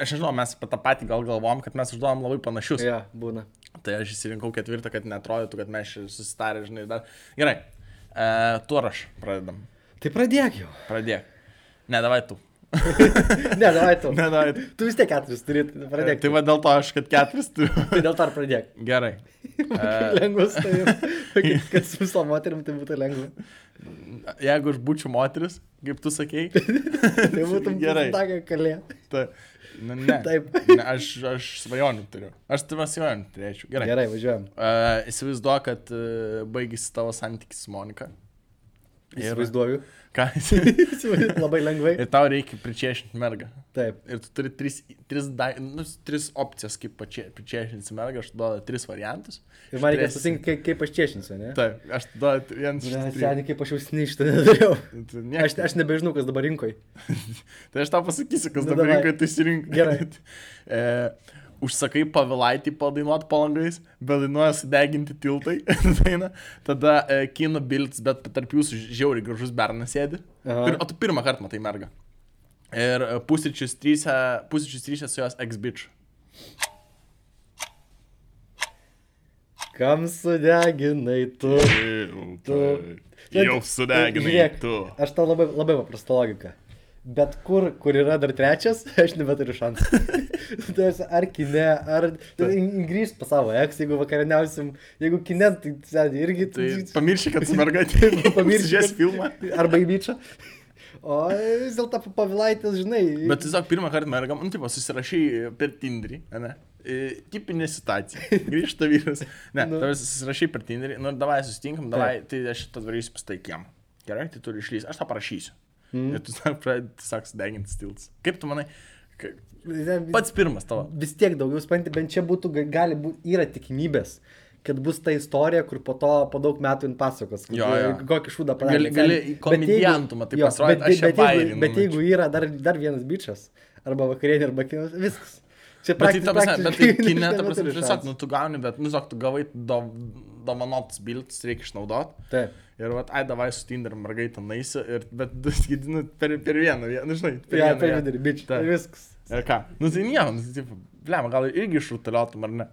aš nežinau, mes apie tą patį gal galvom, kad mes užduodam labai panašius. Ja, būna. Tai aš įsirinkau ketvirtą, kad netrodytų, kad mes susitarę, žinai, dar. Gerai, uh, tuo aš pradedam. Tai pradėk jau. Pradėk. Ne, davai tu. Ne, davai tu. Ne, davai tu. Tu vis tiek keturis turi, pradėk. Tai va dėl to aš, kad keturis turiu. Tai dėl to ir pradėk. Gerai. Lengvas tai. kad- Kad su visom moterim tai būtų lengva. Jeigu aš būčiau moteris, kaip tu sakei, Tai būtum Gerai. Tokia kalė. tai... Na, ne. Taip. Ne, aš, aš svajonių turiu. Aš tave svajonių turėčiau. Gerai. Gerai, važiuojam. Uh, įsivaizduoju, kad uh, baigėsi tavo santykis su Monika. Įsivaizduoju. Ką? Įsivaizduoju Labai lengvai. ir tau reikia pričiešinti mergą. Taip. Ir tu turi tris, tris, da, nu, tris opcijas, kaip pričiešinti mergą. Aš duodu tris variantus. Ir man reikia susirinkti, kaip, kaip aš čiešinsiu, ne? Taip, aš duodu vienas iš trijų. seniai, kaip aš jau sništą nedariau. Aš, aš nebežinau, kas dabar rinkoje. Tai aš tau pasakysiu, kas Nu, dabar rinkoje tu įsirink. Gerai. e, užsakai pavilaitį padainuot palangais, bet dainuoja sudeginti tiltai. daina. Tada e, kino bilds, bet tarp jūsų žiauriai gražus bernas sėdi. Ir, o tu pirmą kartą matai mergą. Ir e, pusryčius trysia su jos ex-bitch. Kam sudeginai tu? Tiltai. Jau sudeginai Žiūrėk, tu. Aš tau labai, labai paprasta logika. Bet kur, kur yra dar trečias, aš nebeturiu šansų. tai aš ar kine, ar grįžt pas savo eks, jeigu vakarieniausim, jeigu kine, tai sėdi irgi. Tai pamiršai, kad su merga atėjo. Pamiršk, Žies kad- filmą. Arba į byčą. O vis dėlto pavilaitės, žinai. Bet tiesiog pirmą kartą mergam, nu, tipo, susirašai per Tinderį, ne? E, Tipinė situacija. Grįžta vyras. Ne, Nu. tavęs susirašai per Tinderį, nu, davai susitinkam, davai, tai aš šitą darysiu pas tai kiemą. Gerai, tai turi išlys, aš tą parašysiu. Mm. Ir tu pradedi, tiesiog sudeginti stilus. Kaip tu manai, pats pirmas tavo. vis tiek daugiau supranti, bent čia būtų, ga- gali būti, yra tikimybės, kad bus ta istorija, kur po to po daug metų jin pasakos, kokį šūdą padarė. Gali- gali komediantų, matai, pasirodyt, bet, bet, bet numečiau. jeigu yra dar, dar vienas bičias, arba vakarienė, arba kinas, viskas. Čia Bet tai, praktiškai- ta prasme, bet tai praktiškai kine, ta prasme, tiesiog, šansų. nu, tu gauni, bet, nu, tiesiog, tu gavai do- dovanotus bilietus, reikia išnaudoti. Taip. Ir, vat, ai, davai su Tinder mergaitė naisi, ir, bet, nu, per, per vieną, nu, žinai, per Ja, vieną. per vidurį, bičiu. Taip. Ir viskas. Ir ką? Nu, tai nieko, nu, tai, blem, gal irgi išrutuliotum ar ne.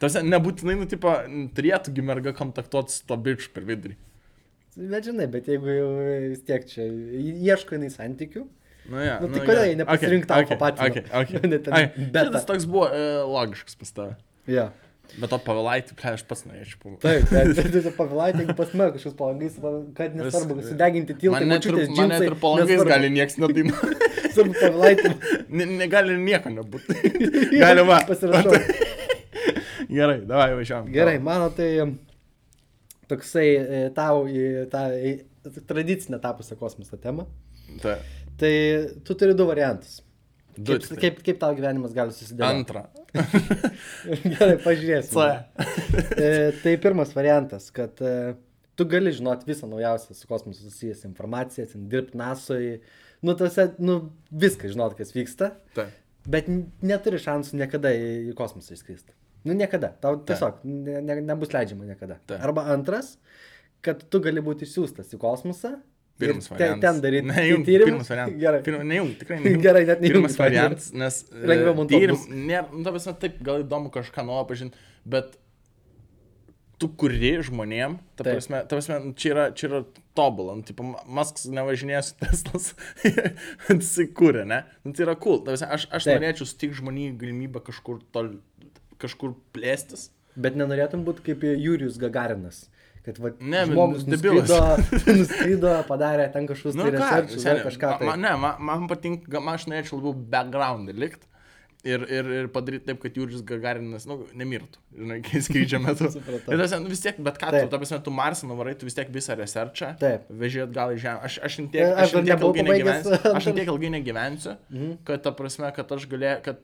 Tarsi, nebūtinai, nu, tipo, turėtų merga kontaktuoti su to bičiu per vidurį. Bet žinai, bet jeigu jau vis tiek čia ieško jinai santykių, Nu, ja, Nu, tai kodėl jie nepasirink tau okay, patino? okay, okay. Ne ten Ai, beta. Šitas toks buvo e, logiškas pas tave. ja. Bet to pavėlaitį, ble, aš pats norėčiau pamatyti. Taip, bet tu pavėlai, jeigu pas mane kažkoks palangais, kad nesvarbu, Vis- sudeginti tiltą, Man net ir, man net ir palangais gali nieks nedainuoti. Svarbu pavėlai, Ne, negali nieko nebūti. gali va. pasirašau. Gerai, davai važiuojam. Gerai, mano tai toksai e, tau į tą į tradicinę tapusią kosmoso temą. Ta, Tai tu turi du variantus. Du Kaip, tai. kaip, kaip tau gyvenimas gali susidėlioti? antra. Gerai, pažiūrėsime. C. E, tai pirmas variantas, kad e, tu gali žinoti visą naujausią su kosmosu susijęs informaciją, dirbti NASOje, nu, tose, nu, viską žinot, kas vyksta, Ta. bet neturi šansų niekada į, kosmosą išskristi. Nu, niekada. Tau tiesiog ne, ne, nebus leidžiama niekada. Taip. Arba antras, kad tu gali būti išsiųstas į kosmosą. Ir Pirmas variantas. Ten daryti Nejung, tyrimus. pirmas variantas. Gerai. Pirma, nejung, tikrai nejung. Gerai, net nejungi Pirmas variantas, nes... e, Lengviau montuot tyrim- bus. Nėra, nu, ta prasme, taip, gal įdomu kažką naujo pažinti, bet tu kuri žmonėm, ta prasme, ta prasme, nu, čia yra, čia yra tobulą, nu, tipo, Maskas nevažinėja su Teslas, jisai kūrė, ne? Nu, tai yra cool, ta prasme, aš, aš Taip. norėčiau sutikti žmonių galimybę kažkur, tol, kažkur plėstis. Bet nenorėtum būti kaip Jurijus Gagarinas. Kad va, Ne, žmogus debilas. nuskrido, nuskrido, padarė ten kažkokius Nu, tai researchus, dar kažką. Tai. Man, ne, man, man patinka, man aš norėčiau labiau background likt. Ir, ir, ir padaryti taip, kad Jūris Gagarinas, nu, nemirtų, žinai, kai skrydžio metu. Ir tas, nu, vis tiek, bet ką, Taip. tu, ta tu Marsą nuvarai, tu vis tiek visą researchą, veži atgal į Žemę. Aš, aš tiek, aš tiek ilgai negyvensiu, aš tiek ilgai negyvensiu, kad, ta prasme, kad aš galėjau, kad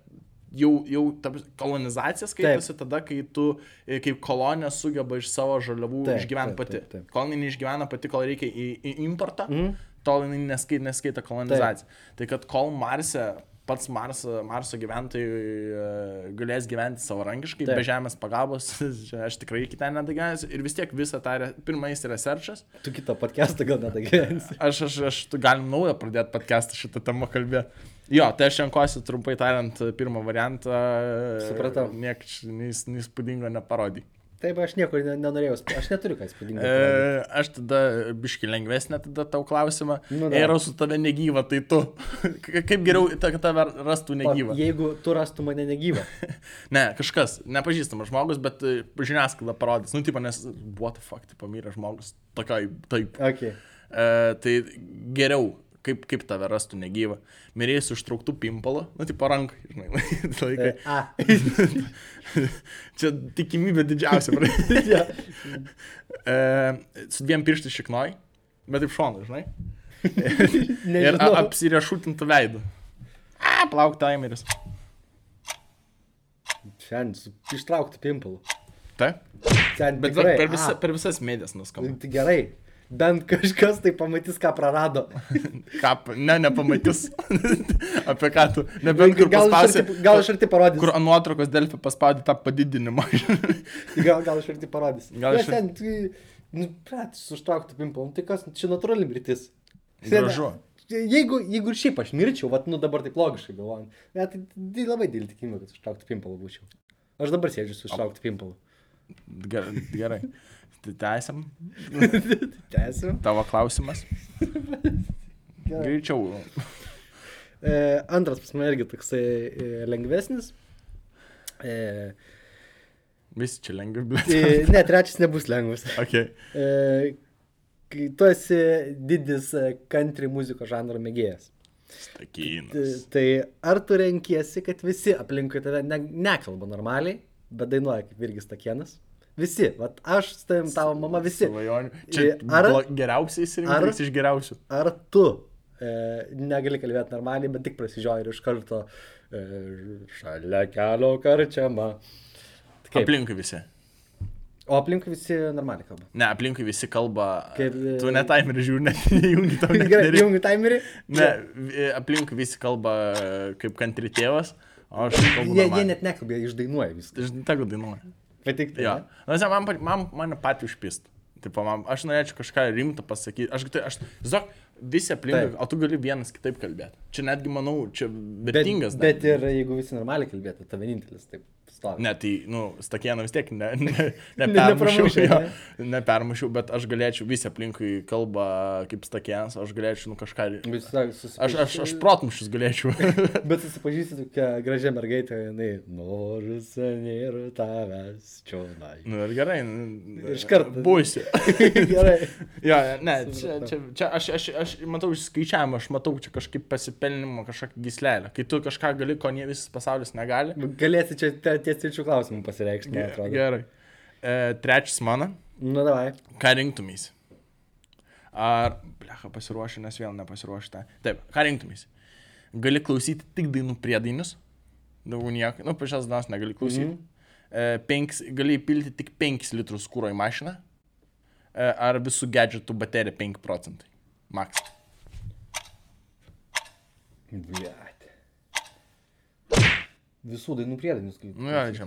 jau, jau ta kolonizacija skaitosi tada, kai tu e, kaip kolonija sugeba iš savo žaliavų Taip, išgyventi taip, pati. taip, taip. Kol jinai neišgyvena pati, kol reikia į, į importą, Mhm. tol jinai neskaita, neskaita kolonizacija. Tai kad kol Marse, pats Marso, Marso gyventojai e, galės gyventi savarankiškai, Taip. be žemės pagalbos, aš tikrai iki ten nedagyvensiu. Ir vis tiek visą tą, pirmais researchas, Tu kitą podcastą gal net gyvensi. aš, aš, aš tu galim naują pradėti podcastą šitą temą kalbėti. Jo, tai aš renkuosi trumpai tariant pirmą variantą. Supratau. Niek neįspūdingo neparodį. Taip, aš nieko ne, nenorėjau, aš neturiu ką įspūdingo. E, aš tada biški lengvesnė tada tau klausimą. Nu. Yra su tave negyva, tai tu. Kaip geriau, kad tave rastų O negyva? Jeigu tu rastum mane negyvą. Ne, kažkas, nepažįstamas žmogus, bet e, žiniasklaida parodys. Nu, tipo, nes, what the fuck, tipo, mirė žmogus. Tokiai, taip. Okay. E, tai geriau, kaip, kaip tave rastų negyva. Mirėjai su ištrauktų pimpalu, nu, tipo, rankai, žinai. Laikai. Čia tikimybė didžiausia. E, su dviem pirštais šiknoj, bet taip šonu, žinai. Ir Nežinau. a- apsiriešutintų veidų. A, plauk timeris. Šiandien su ištrauktų pimpalų. Taip. Ten Bet tikrai, per, visa, per visas medijas nuskamba. Tai gerai. Bent kažkas tai pamatys, ką prarado. Ką, ne, nepamatys. Apie ką tu. Nebent kur gal, arti, gal iš arti parodys. Kur ant nuotraukos Delfi paspaudė tą padidinimą. Gal, gal iš arti parodys. Gal arti- ten, tai, nu, prat, su užtrauktų pimpalų. Nu, tai kas, čia natūrali mirtis. Gražu. Jeigu, jeigu ir šiaip aš mirčiau, vat, nu dabar taip logiškai galvojant, bet tai, labai dėl tikimybė, kad užtrauktų pimpalų būčiau. Aš dabar sėdžiu su užtrauktų pimpalų. Gerai. gerai. Tęsiam. Tęsiu. Tavo klausimas. Greičiau. E, antras pas mane irgi toksai e, lengvesnis. E, Visi čia lengvi, bet. e, ne, trečias nebus lengvas. Okay. E, kai tu esi didis e, country muzikos žanro mėgėjas. Stakynas. tai ar tu renkiesi, kad visi aplinkui tave ne, nekalba normaliai, bet dainuoja kaip Virgis Takienas? Visi, vat aš, tavim, tavo mama, visi. Svajonių. Čia Ar- geriausiai išsirinktas iš geriausių. Ar tu e, negali kalbėti normaliai, bet tik prasižioji ir iš karto e, šalia kelio karčiama. Kaip? Aplinkui visi. O aplinkui visi normaliai kalba. Ne, aplinkui visi kalba. Kaip, e, Tu net timerį žiūri, net nejungi tau. Gerai, jungi timerį. Ne, vi- aplinkui visi kalba e, kaip kantri tėvas, Aš kalbu. Jie, jie normaliai. net nekalbė, jie išdainuoja viską. Aš tegu dainuoju. Patikti. Jo. Nes man, pat- man, mane patį užpist. Taip, man, aš norėčiau kažką rimto pasakyti. Aš, tai, aš, žinok, visi aplinkui, Taip. o tu gali vienas kitaip kalbėti. Čia netgi, manau, čia Bet, vertingas. bet ir jeigu visi normaliai kalbėtų, tai vienintelis taip stovi. Ne, tai, nu, stakieną vis tiek ne, ne, ne nepramušiau, nepermušiau, ne? nepermušiau, bet aš galėčiau, visi aplinkui kalba kaip stakienas, aš galėčiau, nu, kažką... Susipažįsti- Aš, aš, aš protmušius galėčiau. Bet susipažįsti tokia gražia mergaitė, jinai noriu senėrų tavęs čionai. nu, ir gerai. nu, Iš karto. Būsi. Gerai. Jo, ne, čia, čia, čia aš, aš, aš matau išskaičiavimą, aš matau čia kažkaip pasipelnimo, kažkokią gislelę. Kai tu kažką gali, ko nie visas pasaulis negali. Galėsi čia ties trečių klausimų pasireikšti, man atrodo. Gerai. E, trečias mano. Nu, davai. Ką rinktumys? Ar, blecha, pasiruošę, nes vėl nepasiruošę. Taip, ką rinktumys? Gali klausyti tik dainų priedainius. Daugiau nieko. Nu, pačias dainas negali klausyti. Mm -hmm. e, penks, gali įpilti tik 5 litrus kūro į mašiną. E, ar visų gadgetų baterija 5 procentai. Max. Bliat. Visų dainų priedainius. kaip- Nu, jo, čia,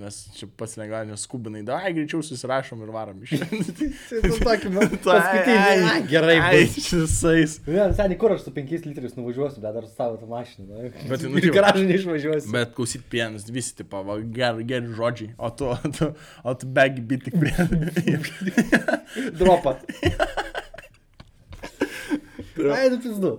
nes čia pats negali, nes skubinai, dai, greičiau susirašom ir varom iš čia. Tai man paskutinį. Ai, Gerai, visais. Ne, seniai, kur aš su 5 litrais nuvažiuosiu, bet dar su savo tą mašiną. Bet, nu, ir garažą neišvažiuosiu. Bet klausyt pienus, visi, tipo, va, geri, geri žodžiai, o tu, o tu, o tu begi biti tik prie. Dropą. Ai, nu pizdu.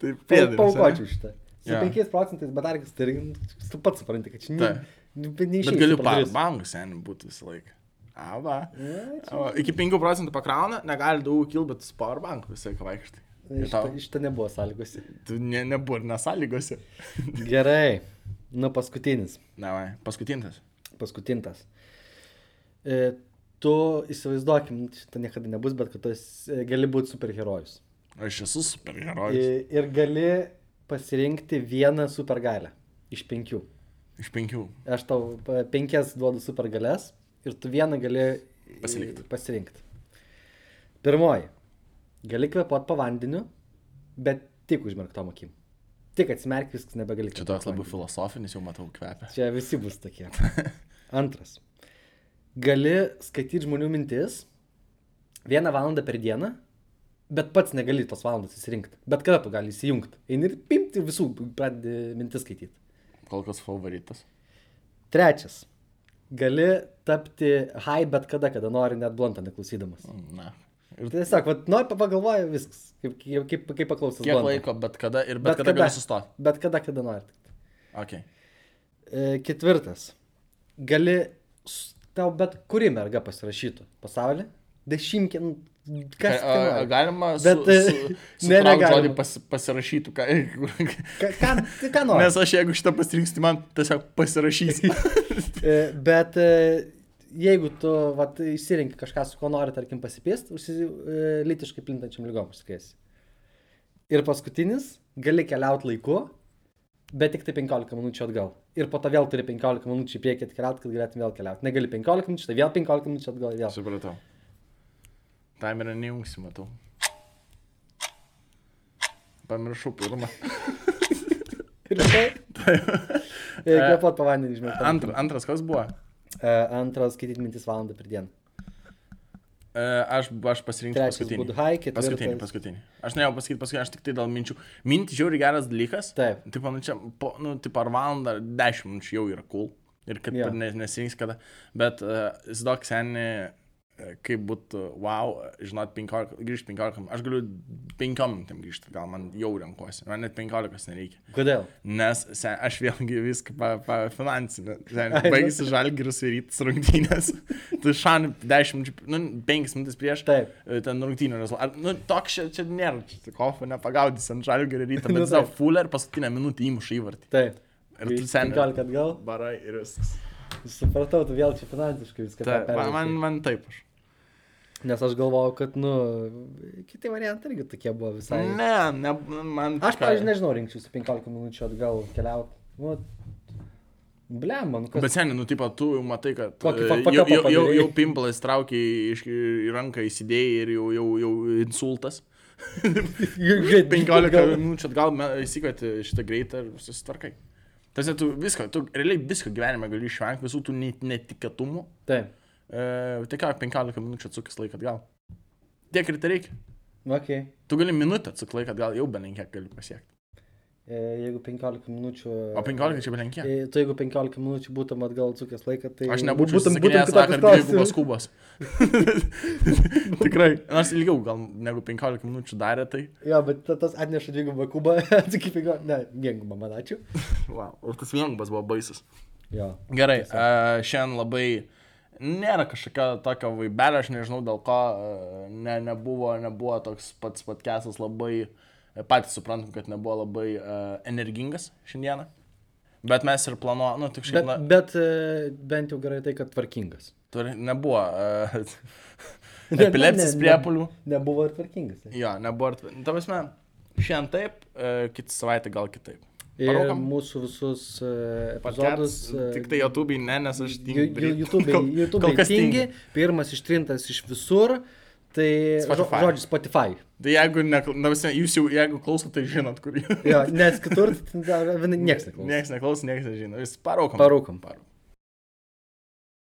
Taip, pėdai. Paukočiau šitą. Su Jo. 5 procentais bedargis, tai irgi, nu, tu pats supranti, kad čia ne, Taip. ne, Bet galiu parbangų seniai būti visą laiką. Ava. O, Iki 5 procentų pakrauna, negali daug kilti, bet su powerbank visą laiką vaikštai. Ir tau- Šitą nebuvo sąlygose. Tu ne, nebuvo ir nesąlygose. Gerai. Nu, paskutinis. Na, vai, paskutinis. Paskutintas. E, tu įsivaizduokim, šitą niekada nebus, bet kad tu esi- gali būti superherojus. Aš esu superherojus. E, ir gali pasirinkti vieną supergalę iš penkių. Iš penkių. Aš tau penkias duodu supergalės ir tu vieną gali e, Pasirinkti. pasirinkti. Pirmoji. Gali kvepuoti po vandeniu, bet tik užmerktom akim. Tik atsimerk, viskas nebegali. Čia toks labai filosofinis, jau matau kvepia. Čia visi bus tokie. Antras. Gali skaityti žmonių mintis vieną valandą per dieną, bet pats negali tos valandos įsirinkti. Bet kada tu gali įsijungti. Eini ir pimti visų, pradedi mintis skaityti. Kol kas favoritas. Trečias. Gali tapti high bet kada, kada nori, net blontą neklausydamas. Na. Ir tiesiog, vat, nori, pagalvoja viskas. Kaip, kaip, kaip, paklausas. Kiek Blontą. laiko, bet kada ir bet, bet kada, kada gali sustoti. Bet kada, kada nori. Ok. E, ketvirtas. Gali, tau bet kuri merga pasirašytų pasaulyje. Dešimtkė, nu, kas A, a, galima su, Bet, su, e, su, ne, žodį pas, pasirašytų. Ką, Ka, ką, tai ką nori. nes aš jeigu šitą pasirinksiu, tai man tiesiog pasirašys. E, Bet e, jeigu tu vat, įsirinki kažką, su kuo nori, tarkim, pasipėst, užsi, lytiškai plintančiam lygom užsikrėsi. Ir paskutinis, gali keliauti laiku, bet tik tai 15 minučių atgal. Ir po to vėl turi 15 minučių į priekį atkeliauti, kad galėtum vėl keliauti. Negali 15 minučių, tai vėl 15 minučių atgal, vėl. Supratau. Timerą neįjungsi, matau. Pamiršau pirmą. Ir tai. Kvepuot po vandenį, žinai. Antra, antras kas buvo? Antras skaityti mintis valandą per dieną. E, aš, aš pasirinksiu Trečias paskutinį. high, ketvirtas- Paskutinį, paskutinį. Aš norėjau pasakyti paskutinį, aš tik tai dėl minčių. Minti žiauri geras dalykas. Taip. Taip, nu čia, po, nu, taip ar valandą, ar dešimt minučių jau yra cool. Ir kad yeah. nes, nesirinks kada. Bet uh, įsivaizduok seniai, kaip būtų, wow, žinot, 15, grįžti 15, aš galiu 5 minutėm grįžti, gal man jau renkuosi, man net 15 nereikia. Kodėl? Nes sen, aš vėlgi viską pa, pa finansinę. Ai, nu. Baigėsi žalgiris rytas rungtynės. tu šan 10, nu, 5 minutės prieš. Taip. e, Ten rungtynių rezultatą. Nu, toks čia, čia nėra, čia kofo nepagaudys ant žalgirio ryto, Nu, bet savo taip. full ir paskutinę minutę įmuša įvartį. Taip. Ir tu sen. 15 atgal. Barai ir viskas. Supratau, tu vėl čia finansiškai viską Ta, tą man, man taip aš. Nes aš galvojau, kad, nu, kiti variantai irgi tokie buvo visai. Ne, ne, man. Aš, pavyzdžiui, nežinau, rinkčiausi 15 minučių atgal keliauti. Nu, blem, man kas. Bet seniai, nu, tipo, tu jau matai, kad Kokį e, fuck jau, jau, jau, jau pimpalas traukia iš ranką įsidėjai ir jau, jau, jau insultas. 15 minučių atgal įsikvėti šitą greitą ir susitvarkai. Tas tu visko, tu realiai visko gyvenime gali išvengti, visų tų net- netikėtumų. Taip. E, tai ką, 15 minučių atsukis laiką atgal. Tiek ir tai reikia. Ok. Tu gali minutę atsukti laiką atgal, jau belenkiek gali pasiekti. E, jeigu 15 minučių... O 15 čia belenkiek. E, tu jeigu 15 minučių būtum atgal atsukęs laiką, tai... Aš nebūčiau būtum- būtum vakar dvigubos kubos. Tikrai. Nors ilgiau gal negu 15 minučių darė tai. Jo, bet ta- tas atneša dvigubą kubą, atsakyk 15... Ne, dvigubą, man ačiū. Wow. O tas viengbas buvo baisus. Jo. Gerai, uh, šiandien labai nėra kažkokio tokio vaibelio, aš nežinau dėl ko, uh, ne, nebuvo, nebuvo toks pats podcastas labai, e, patys suprantam, kad nebuvo labai uh, energingas šiandieną. Bet mes ir planuojame, nu, tik šiaip, Bet, na, bet e, bent jau gerai tai, kad tvarkingas. turi, nebuvo uh, Ne, epilepsijos ne, ne. priepolių. Nebuvo ir tvarkingas. tai. Jo, nebuvo. ir- Ta prasme, šiandien taip, uh, kitą savaitę gal kitaip. Ir Parūkom? mūsų visus e, epizodus. e, Tik tai YouTube'ai ne, nes aš tingiu. ju- daryt. YouTube, Kol- YouTube kol kas tingi, pirmas ištrintas iš visur, tai Spotify. žodžiu Spotify. Tai jeigu, ne, na, visi, jūs jau, jeigu klausote, tai žinot, kur jūs. Jo, nes kitur tai niekas neklauso. Niekas neklauso, niekas nežino. Vis paraukom. Parūkom. Paraukom.